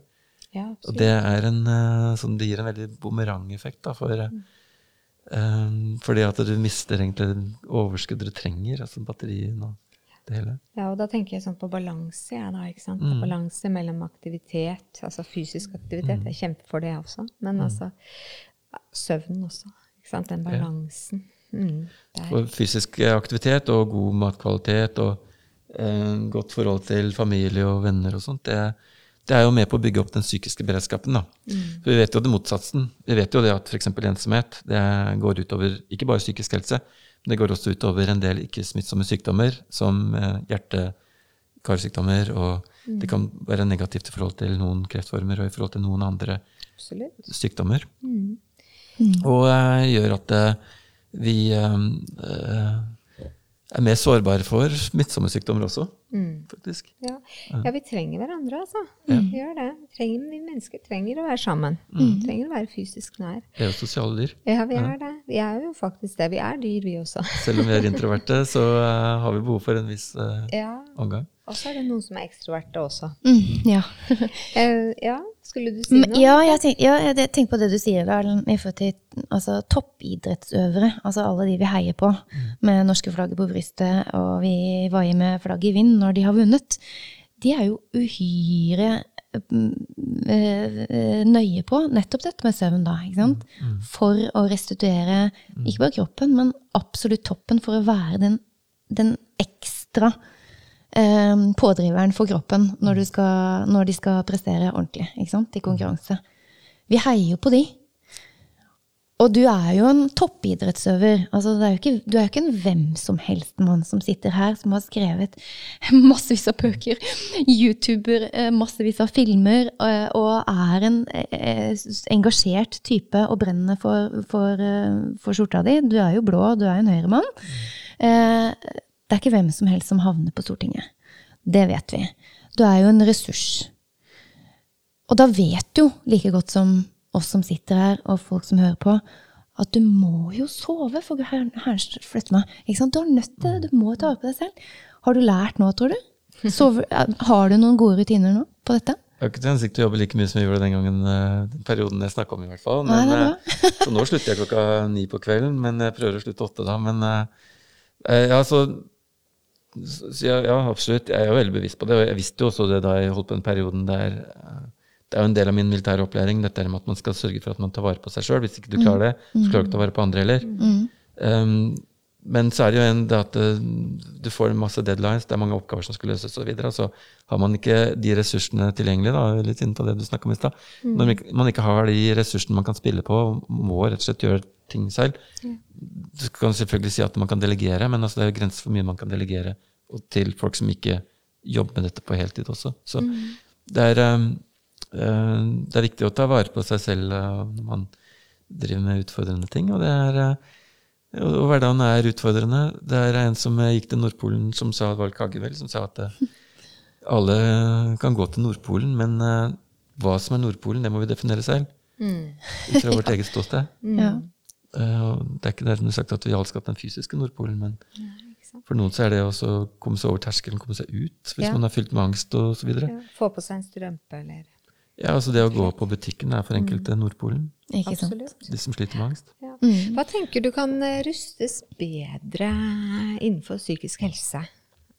Ja, Og det, er en, eh, sånn, det gir en veldig bumerangeffekt. for, mm. um, fordi at du mister egentlig overskuddet du trenger, altså batterien og det hele. Ja, og da tenker jeg sånn på balanse, ja, da, ikke sant? Mm. Balanse mellom aktivitet, altså fysisk aktivitet. Mm. Jeg kjemper for det også. Men altså ja, søvn også. Ikke sant? Den balansen. Mm, fysisk aktivitet og god matkvalitet og eh, godt forhold til familie og venner og sånt, det, det er jo med på å bygge opp den psykiske beredskapen. da. For vi vet jo det motsatsen. Vi vet jo det at f.eks. ensomhet det går utover ikke bare psykisk helse, det går også utover en del ikke-smittsomme sykdommer, som eh, hjerte-karsykdommer, og det kan være negativt i forhold til noen kreftformer og i forhold til noen andre Absolutt. sykdommer. Og eh, gjør at eh, vi eh, er mer sårbare for smittsomme sykdommer også, Mm. faktisk. Ja. ja, vi trenger hverandre, altså. Vi gjør det. Vi, trenger, vi mennesker trenger å være sammen. Vi trenger å være fysisk nær. Vi er jo sosiale dyr. Ja, vi er det. Vi er jo faktisk det. Vi er dyr, vi også. Selv om vi er introverte, så uh, har vi behov for en viss uh, Ja. omgang. Og så er det noen som er ekstroverte også. Mm, ja. uh, ja, skulle du si noe? ja, jeg tenker, ja, jeg tenker på det du sier da, i forhold til altså, toppidrettsøvere. Altså alle de vi heier på med norske flagget på brystet, og vi vaier med flagget i vind når de har vunnet. De er jo uhyre mm, eh, nøye på nettopp dette med søvn, da. ikke sant? For å restituere ikke bare kroppen, men absolutt toppen for å være den, den ekstra eh, pådriveren for kroppen når, du skal, når de skal prestere ordentlig ikke sant? i konkurranse. Vi heier jo på de. Og du er jo en toppidrettsøver. Altså, er ikke, du er jo ikke en hvem som helst mann som sitter her, som har skrevet massevis av bøker, YouTuber, eh, massevis av filmer, eh, og er en eh, engasjert type og brennende for, for, for skjorta di. Du er jo blå, du er jo en høyremann. Det er ikke hvem som helst som havner på Stortinget. Det vet vi. Du er jo en ressurs. Og da vet du like godt som oss som sitter her, og folk som hører på, at du må jo sove for å flytte meg. Du, er nødt til, det. du må ta vare på deg selv. Har du lært nå, tror du? Sover, har du noen gode rutiner nå på dette? Jeg har ikke til hensikt å jobbe like mye som vi gjorde den gangen, eh, den perioden jeg snakka om. i hvert fall. Men, Nei, eh, så nå slutter jeg klokka ni på kvelden, men jeg prøver å slutte åtte da. Men eh, ja, så, så ja, ja, absolutt. Jeg er jo veldig bevisst på det. Og jeg visste jo også det da jeg holdt på den perioden der det er jo en del av min militære opplæring dette med at man skal sørge for at man tar vare på seg sjøl. Hvis ikke du klarer det, så klarer du ikke å ta vare på andre heller. Mm. Um, men så er det jo en det at uh, du får masse deadlines, det er mange oppgaver som skal løses osv. Og, og så har man ikke de ressursene tilgjengelig, da, litt innenfor det du snakka om i stad. Mm. Når man ikke har de ressursene man kan spille på, må rett og slett gjøre ting selv. Mm. Du kan selvfølgelig si at man kan delegere, men altså det er jo grenser for mye man kan delegere til folk som ikke jobber med dette på heltid også. Så mm. det er um, Eh, det er viktig å ta vare på seg selv eh, når man driver med utfordrende ting. Og, er, eh, og hverdagen er utfordrende. Det er en som gikk til Nordpolen, som sa, det Hagevel, som sa at alle kan gå til Nordpolen, men hva som er Nordpolen, det må vi definere selv. Mm. Fra vårt eget ståsted. Ja. det er ikke dermed sagt at vi alle skal til den fysiske Nordpolen, men for noen så er det å komme seg over terskelen, komme seg ut hvis ja. man har fylt med angst osv. Ja, få på seg en strømpe eller ja, altså Det å gå på butikken er for enkelte mm. Nordpolen. Ikke sant? De som sliter med angst. Ja. Mm. Hva tenker du kan eh, rustes bedre innenfor psykisk helse?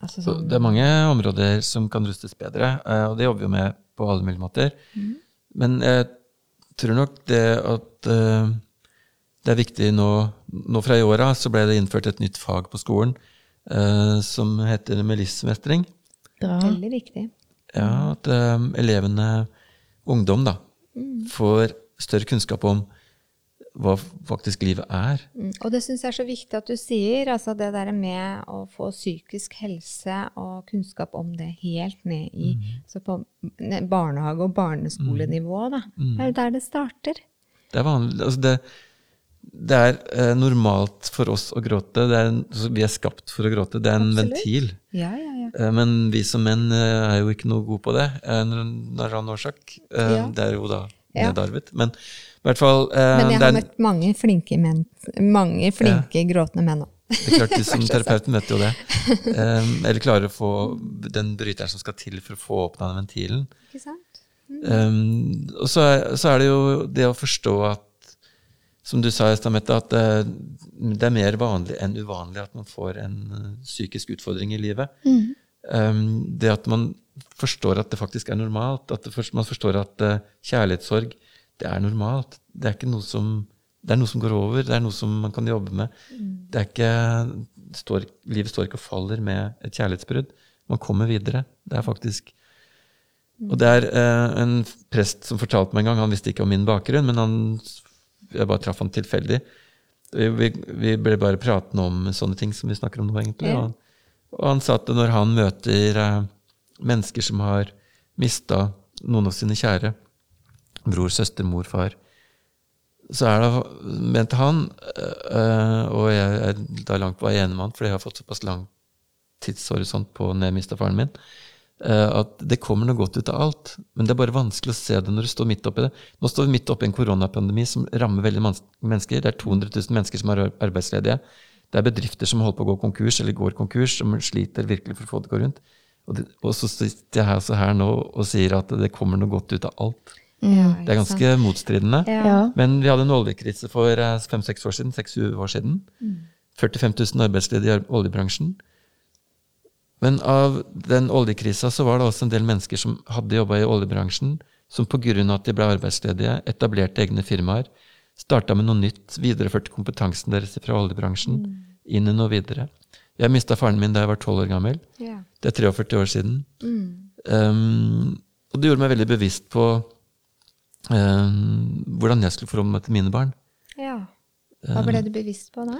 Altså sånn det er mange områder som kan rustes bedre, eh, og det jobber vi med på alle mulige måter. Mm. Men jeg tror nok det at uh, det er viktig nå Nå fra i år av så ble det innført et nytt fag på skolen som heter melissemestring. Veldig viktig. Ja, at elevene ungdom da, mm. får større kunnskap om hva faktisk livet er. Mm. Og det syns jeg er så viktig at du sier. altså Det der med å få psykisk helse og kunnskap om det helt ned i mm. på barnehage- og barneskolenivå. da. Mm. Det er jo der det starter. Det er vanlig. altså det, det er eh, normalt for oss å gråte. Er, vi er skapt for å gråte. Det er en Absolutt. ventil. Ja, ja, Eh, men vi som menn eh, er jo ikke noe gode på det av en eller annen årsak. Ja. Det er jo da nedarvet. Men i hvert fall Men jeg har møtt mange flinke menn. Mange flinke ja. gråtende menn òg. Det er klart, de som terapeuten vet jo det. eller klarer å få den bryteren som skal til for å få åpna den ventilen. Ikke sant? Mm. Um, og så er, så er, det jo det å forstå at som du sa, Estamette, at det, det, er mer vanlig enn uvanlig at man får en psykisk utfordring i livet. Mm. Um, det at man forstår at det faktisk er normalt. At man forstår at uh, kjærlighetssorg, det er normalt. Det er, noe som, det er noe som går over. Det er noe som man kan jobbe med. Mm. Det er ikke, står, livet står ikke og faller med et kjærlighetsbrudd. Man kommer videre. Det er faktisk Og det er en prest som fortalte meg en gang, han visste ikke om min bakgrunn, men han, jeg bare traff han tilfeldig. Vi, vi, ble bare pratende om sånne ting som vi snakker om nå, egentlig. Ja. Og og han sa at når han møter eh, mennesker som har mista noen av sine kjære, bror, søster, mor, far, så er det, mente han, eh, og jeg er da langt på vei enig med han, fordi jeg har fått såpass lang tidshorisont på når jeg mista faren min, at det kommer noe godt ut av alt. Men det er bare vanskelig å se det når du står midt oppi det. Nå står vi midt oppi en koronapandemi som rammer veldig mange mennesker. Det er 200 000 mennesker som er arbeidsledige. Det er bedrifter som holder på å gå konkurs, eller går konkurs, som sliter virkelig for å få det til å gå rundt. Og, det, og, så sitter jeg her, her, nå og sier at det kommer noe godt ut av alt. Ja, det er ganske sant? motstridende. Ja. Men vi hadde en oljekrise for eh, fem-seks år siden. seks år siden. Mm. 45 000 arbeidsledige i oljebransjen. Men av den oljekrisa så var det også en del mennesker som hadde jobba i oljebransjen, som pga. at de ble arbeidsledige, etablerte egne firmaer, Starta med noe nytt, videreførte kompetansen deres fra oljebransjen mm. inn i noe videre. Jeg mista faren min da jeg var 12 år gammel. Yeah. Det er 43 år siden. Mm. Um, og det gjorde meg veldig bevisst på um, hvordan jeg skulle forholde meg til mine barn. Ja. Hva ble du bevisst på da?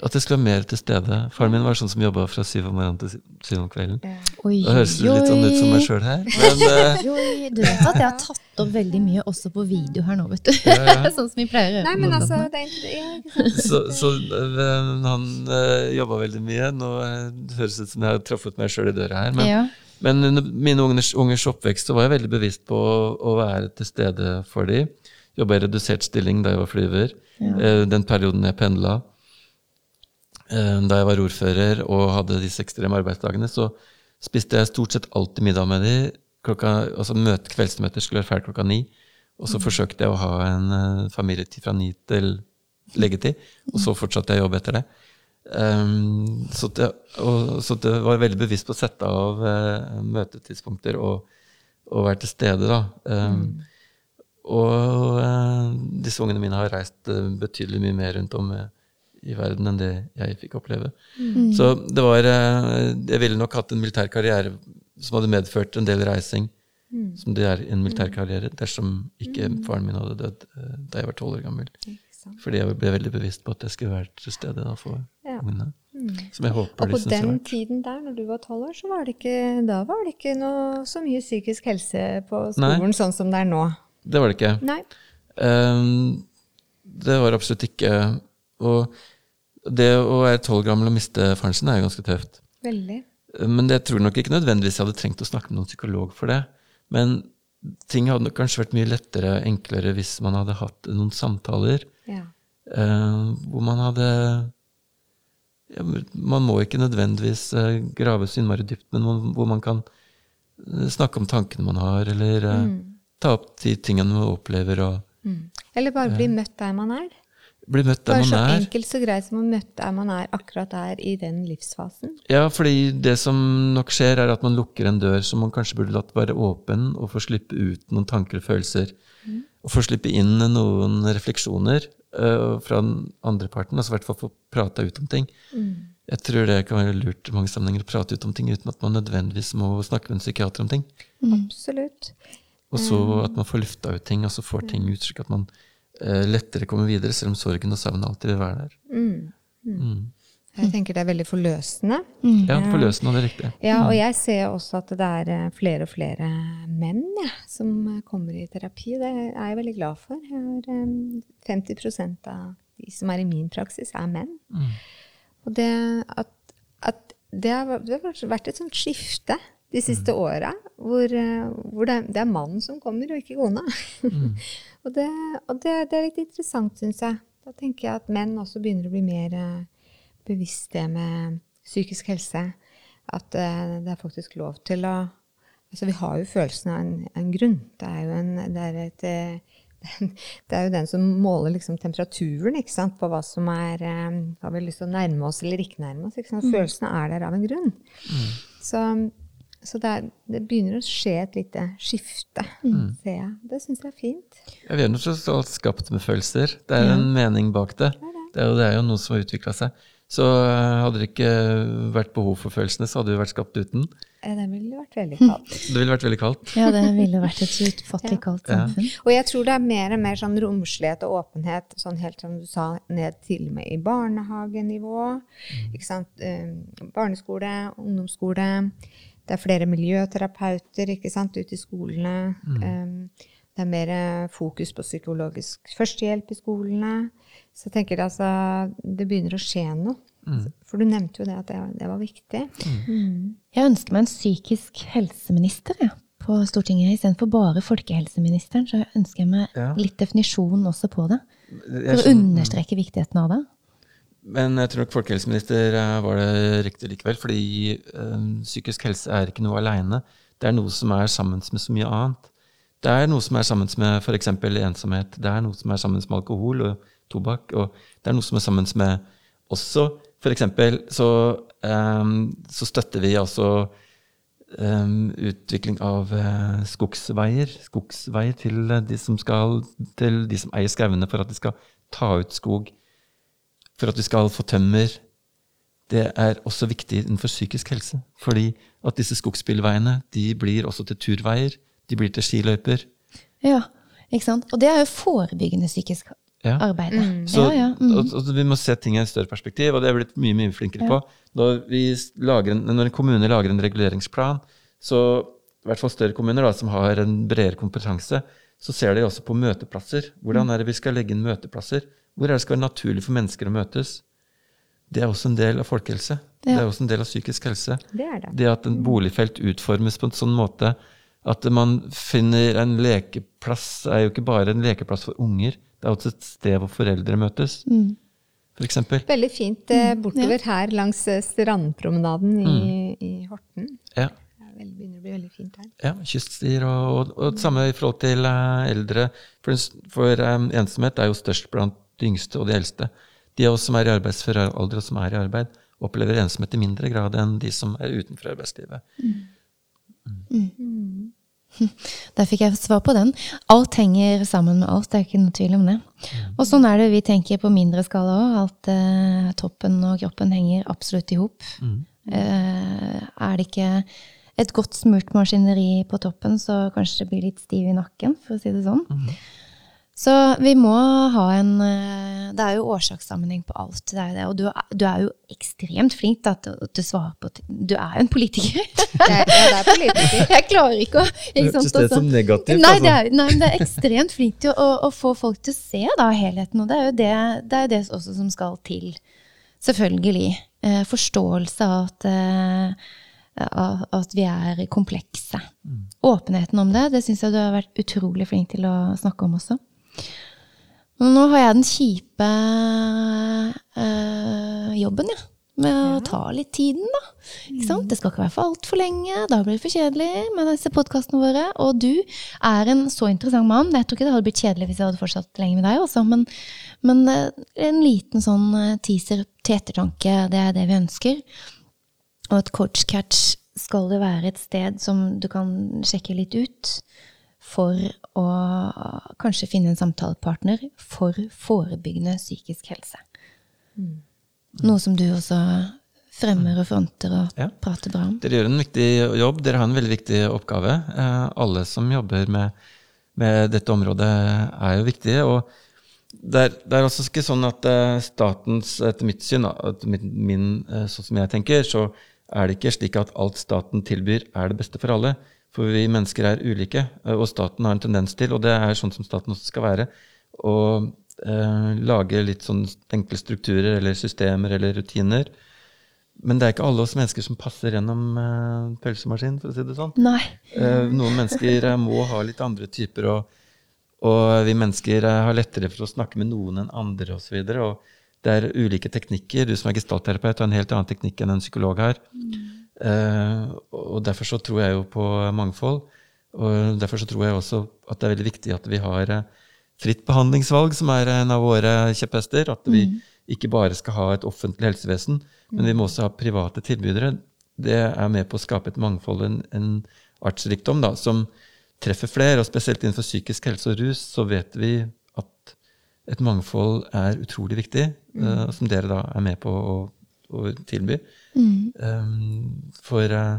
At jeg skulle være mer til stede. Faren min var sånn som jobba fra syv om morgenen til syv om kvelden. Oi, Da høres det litt sånn ut som meg sjøl her. Men uh... Oi, du vet at jeg har tatt opp veldig mye også på video her nå, vet du. Ja, ja. sånn som vi pleier å gjøre. Nei, men altså det er, ja, ikke sant? så, så eh, han uh, jobba veldig mye. Nå eh, det høres det ut som jeg har truffet meg sjøl i døra her. Men, ja. men under mine ungers, ungers oppvekst så var jeg veldig bevisst på å, å være til stede for dem. Jobba i redusert stilling da jeg var flyver. Eh, den perioden jeg pendla. Eh, da jeg var ordfører og hadde disse ekstreme arbeidsdagene, så spiste jeg stort sett alltid middag med dem. Klokka, altså møte, kveldsmøter skulle være ferdig klokka ni. Og så forsøkte jeg å ha en eh, familietid fra ni til leggetid. Og så fortsatte jeg å jobbe etter det. Um, så, det og, så det var veldig bevisst på å sette av uh, møtetidspunkter og, og være til stede, da. Um, Og uh, disse ungene mine har reist uh, betydelig mye mer rundt om eh, i verden enn det jeg fikk oppleve. Så det var eh, Jeg ville nok hatt en militær karriere som hadde medført en del reising, som det er en militær karriere, dersom ikke faren min hadde dødd eh, da jeg var tolv år gammel. Fordi jeg ble veldig bevisst på at jeg skulle være til stede da for Ja. ungene. Som jeg håper Og på den vært. tiden der, når du var tolv år, så var det ikke, da var det ikke noe, så mye psykisk helse på Nei. skolen sånn som det er nå. Det var det ikke. Nei. Um, det var absolutt ikke Og det å være tolv gammel og miste faren sin er jo ganske tøft. Veldig. Men det tror nok ikke nødvendigvis jeg hadde trengt å snakke med noen psykolog for det. Men ting hadde nok kanskje vært mye lettere og enklere hvis man hadde hatt noen samtaler Ja. uh, hvor man hadde ja, Man må ikke nødvendigvis eh, grave så innmari dypt, men hvor, man kan eh, snakke om tankene man har, eller eh, ta opp de tingene man opplever, og Mm. Eller bare bli møtt der man er. Bli møtt der Bare er. man er. enkelt så greit som å møte der man er akkurat der i den livsfasen. Ja, fordi det som nok skjer, er at man lukker en dør som man kanskje burde latt være åpen, og få slippe ut noen tanker og følelser. Og få slippe inn noen refleksjoner uh, fra den andre parten. Altså i hvert fall få prata ut om ting. Jeg tror det kan være lurt i mange sammenhenger å prate ut om ting uten at man nødvendigvis må snakke med en psykiater om ting. Absolutt. Og så at man får lufta ut ting, og så får ting ut, slik at man eh, lettere komme videre, selv om sorgen og savnet alltid vil være der. Mm. Jeg tenker det er veldig forløsende. Ja, forløsende, og det er riktig. Ja, og jeg ser også at det er eh, flere og flere menn ja, som eh, kommer i terapi. Det er jeg veldig glad for. Jeg har, eh, 50% av de som er i min praksis, er menn. Og det at, at det, har, det har vært et sånt skifte de siste åra, hvor, eh, hvor det, er, det er mannen som kommer, og ikke kona. og det, og det, det er litt interessant, syns jeg. Da tenker jeg at menn også begynner å bli mer eh, bevisste med psykisk helse. At eh, det er faktisk lov til å Altså, vi har jo følelsen av en, en grunn. Det er jo en det er et, eh, det er jo den som måler liksom temperaturen på hva som er Har vi lyst til å nærme oss eller ikke nærme oss? Sant? Følelsene er der av en grunn. Så, så det, er, det begynner å skje et lite skifte, ser jeg. Det syns jeg er fint. Ja, vi er nå tross alt skapt med følelser. Det er en mening bak det. Det er jo, det er jo noe som har utvikla seg. Så eh, hadde det ikke vært behov for følelsene, så hadde vi vært skapt uten. Eh, Det ville vært veldig kaldt. Det ville vært veldig kaldt. ja, det ville vært et utfattelig kaldt Ja. samfunn. Og jeg tror det er mer og mer sånn romslighet og åpenhet, sånn helt som du sa, ned til og med i barnehagenivå. Ikke sant? Eh, Barneskole, ungdomsskole. Det er flere miljøterapeuter ikke sant, ute i skolene. Eh, Det er mer fokus på psykologisk førstehjelp i skolene. Så jeg tenker altså, det begynner å skje noe. For du nevnte jo det at det, det var viktig. Jeg ønsker meg en psykisk helseminister jeg, på Stortinget. Istedenfor bare folkehelseministeren, så ønsker jeg meg Ja. litt definisjon også på det. For å understreke viktigheten av det. Men jeg tror nok folkehelseminister eh, var det riktig likevel, fordi eh, psykisk helse er ikke noe aleine. Det er noe som er sammen med så mye annet. Det er noe som er sammen med f.eks. ensomhet. Det er noe som er sammen med alkohol og tobakk. Og det er noe som er sammen med også F.eks. Så, um, så støtter vi altså um, utvikling av uh, skogsveier. Skogsveier til de som, skal, til de som eier skauene, for at de skal ta ut skog for at vi skal få tømmer, det er også viktig innenfor psykisk helse. Fordi at disse skogsbilveiene de blir også til turveier, de blir til skiløyper. Ja, ikke sant? Og det er jo forebyggende psykisk Ja. arbeidet. Så, ja, ja. Mm. og, og vi må se ting i et større perspektiv, og det er jeg blitt mye mye flinkere på. Når, vi lager en, når en kommune lager en reguleringsplan, så i hvert fall større kommuner da, som har en bredere kompetanse, så ser de også på møteplasser. Hvordan er det vi skal legge inn møteplasser? Hvor er det skal være naturlig for mennesker å møtes? Det er også en del av folkehelse. Det er også en del av psykisk helse. Det er det. Det at en boligfelt utformes på en sånn måte at man finner en lekeplass, er jo ikke bare en lekeplass for unger, det er også et sted hvor foreldre møtes, for eksempel. Veldig fint eh, bortover her langs eh, strandpromenaden i, i Horten. Ja, Det er begynner å bli veldig fint her. ja kyststier og, og, og det samme i forhold til eh, eldre. For, for um, ensomhet er jo størst blant de yngste og de eldste. De av oss som er i arbeidsfør alder og som er i arbeid, opplever ensomhet i mindre grad enn de som er utenfor arbeidslivet. Der fikk jeg svar på den. Alt henger sammen med alt, det er ikke noe tvil om det. Og sånn er det vi tenker på mindre skala òg. Alt eh, toppen og kroppen henger absolutt i hop. Eh, er det ikke et godt smurt maskineri på toppen, så kanskje det blir litt stiv i nakken, for å si det sånn. Så vi må ha en eh, Det er jo årsakssammenheng på alt. Det er det, og du, er- du er jo ekstremt flink da, til, å- til å svare på ting. Du er jo en politiker. Det er, det er politiker. Jeg klarer ikke å ikke sant, som negativt. Nei, det er, nei, men det er ekstremt flink til å, å få folk til å se da, helheten, og det er jo det, det, er det også som skal til. Selvfølgelig. Eh, forståelse av at, eh, at vi er komplekse. Åpenheten om det, det syns jeg du har vært utrolig flink til å snakke om også. Nå har jeg den kjipe øh, jobben, ja. Med å ta litt tiden, da. Ikke sant? Det skal ikke være for altfor lenge. Da blir det for kjedelig med disse podkastene våre. Og du er en så interessant mann. Jeg tror ikke det hadde blitt kjedelig hvis jeg hadde fortsatt lenge med deg, også. Men, men eh, en liten sånn eh, teaser til ettertanke, det er det vi ønsker. Og at Coach Catch skal det være et sted som du kan sjekke litt ut for å kanskje finne en samtalepartner for forebyggende psykisk helse. Noe som du også fremmer og fronter og Ja. prater bra om. Dere gjør en viktig jobb. Dere har en veldig viktig oppgave. Eh, alle som jobber med, med dette området, er jo viktige. og det er, det er også ikke sånn at eh, statens, etter mitt syn, min, eh, sånn som jeg tenker, så er det ikke slik at alt staten tilbyr, er det beste for alle. For vi mennesker er ulike, eh, og staten har en tendens til, og det er sånn som staten også skal være, å eh, lage litt sånn enkle strukturer eller systemer eller rutiner. Men det er ikke alle oss mennesker som passer gjennom eh, pølsemaskinen, for å si det sånn. Nei. Eh, noen mennesker eh, må ha litt andre typer, og, og vi mennesker eh, har lettere for å snakke med noen enn andre osv. Og, så og det er ulike teknikker. Du som er gestaltterapeut har en helt annen teknikk enn en psykolog har. Eh, og derfor så tror jeg jo på mangfold. Og derfor så tror jeg også at det er veldig viktig at vi har eh, fritt behandlingsvalg, som er en av våre kjepphester. At vi ikke bare skal ha et offentlig helsevesen, men vi må også ha private tilbydere. Det er med på å skape et mangfold, en, en artsrikdom, da, som treffer flere. Og spesielt innenfor psykisk helse og rus så vet vi at et mangfold er utrolig viktig, eh, som dere da er med på å, å tilby. Um, for eh,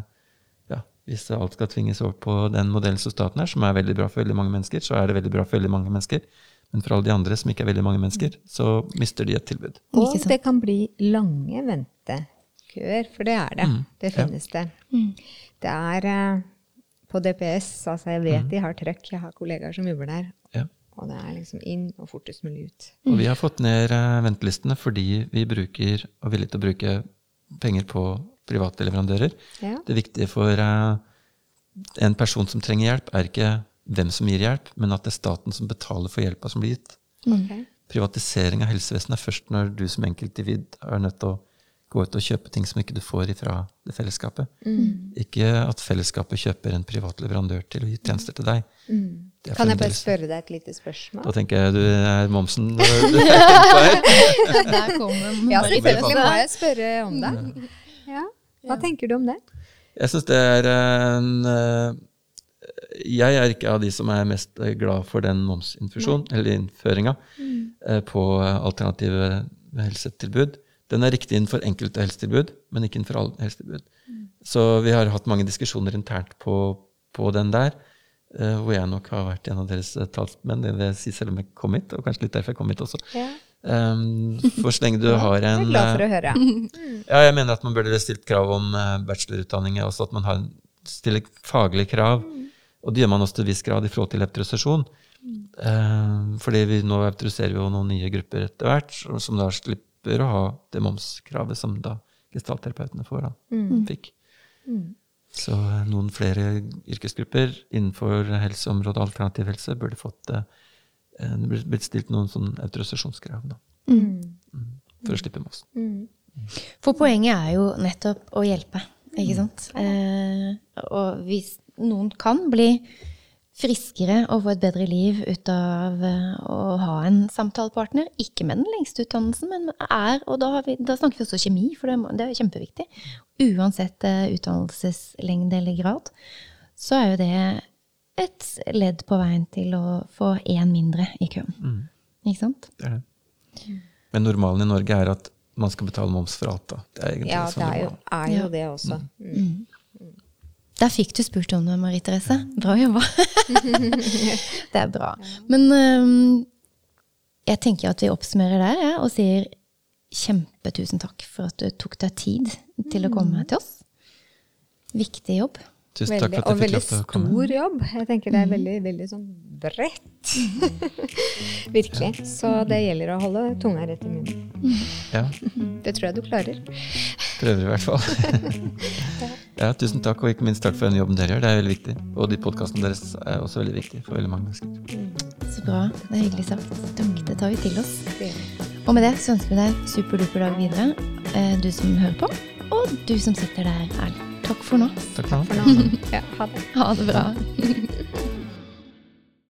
ja, hvis alt skal tvinges over på den modellen som staten er, som er veldig bra for veldig mange mennesker, så er det veldig bra for veldig mange mennesker. Men for alle de andre som ikke er veldig mange mennesker, så mister de et tilbud. Og det kan bli lange ventekøer, for det er det. Det finnes det. Det er eh, på DPS, altså jeg vet de har trøkk, jeg har kollegaer som jobber der. Ja. Og det er liksom inn og fortest mulig ut. Og vi har fått ned eh, ventelistene fordi vi bruker, og er villige til å bruke penger på private leverandører. Ja. Det viktige for uh, en person som trenger hjelp, er ikke hvem som gir hjelp, men at det er staten som betaler for hjelpa som blir gitt. Okay. Privatisering av helsevesenet er først når du som enkeltindivid er nødt til å gå ut og kjøpe ting som ikke du får fra det fellesskapet. Ikke at fellesskapet kjøper en privat leverandør til å gi tjenester til deg. Er Kan jeg bare spørre deg et lite spørsmål? Da tenker jeg du er momsen. Du er tenkt på her. Der kommer Ja, selvfølgelig må jeg spørre om det. Ja. Hva tenker du om det? Jeg syns det er en eh, Jeg er ikke av de som er mest glad for den momsinfusjonen, eller innføringa, eh, på alternative helsetilbud. Den er riktig innenfor enkelte helsetilbud, men ikke innenfor alle helsetilbud. Så vi har hatt mange diskusjoner internt på, på den der. uh, hvor jeg nok har vært en av deres eh, talsmenn. Det vil jeg si selv om jeg kom hit, og kanskje litt derfor jeg kom hit også. Ja. Um, for så lenge du har en Jeg er glad for eh, å høre. Ja, jeg mener at man burde stilt krav om bachelorutdanning, også at man har, stiller faglige krav. Og det gjør man også til viss grad i forhold til autorisasjon. Eh, fordi vi nå autoriserer jo noen nye grupper etter hvert, som da slipper å ha det momskravet som da gestaltterapeutene får, da, fikk. Så eh, noen flere yrkesgrupper innenfor helseområdet alternativ helse burde fått eh, det burde blitt stilt noen sånn autorisasjonskrav da, Mm. for å slippe moms. For poenget er jo nettopp å hjelpe, ikke sant? Eh, og hvis noen kan bli friskere og få et bedre liv ut av eh, å ha en samtalepartner, ikke med den lengste utdannelsen, men er, og da, har vi, da snakker vi også kjemi, for det, det er kjempeviktig. Uansett eh, utdannelseslengde eller grad, så er jo det et ledd på veien til å få én mindre i køen. Ikke sant? Det er det. Men normalen i Norge er at man skal betale moms for alt. da. Det er egentlig Ja, sånn det er jo, er jo det også. Mm. Der fikk du spurt om det, Marie Therese. Bra jobba. det er bra. Men um, jeg tenker at vi oppsummerer der ja, og sier kjempetusen takk for at du tok deg tid til å komme til oss. Viktig jobb. Tusen takk for og at jeg veldig fikk lov til å komme. stor jobb. Jeg tenker det er veldig, veldig sånn bredt. Virkelig. Så det gjelder å holde tunga rett i munnen. Ja, Det tror jeg du klarer. prøver i hvert fall. ja, tusen takk, og ikke minst takk for den jobben dere gjør. Det er veldig viktig. Og de podkastene deres er også veldig viktige for veldig mange mennesker. Så bra. Det er hyggelig sagt. Takk, det tar vi til oss. Og med det så ønsker vi deg en superduper dag videre, eh, du som hører på, og du som sitter der, Erlend. Takk for nå. Takk for nå. Takk for nå. ja, ha det. Ha det bra.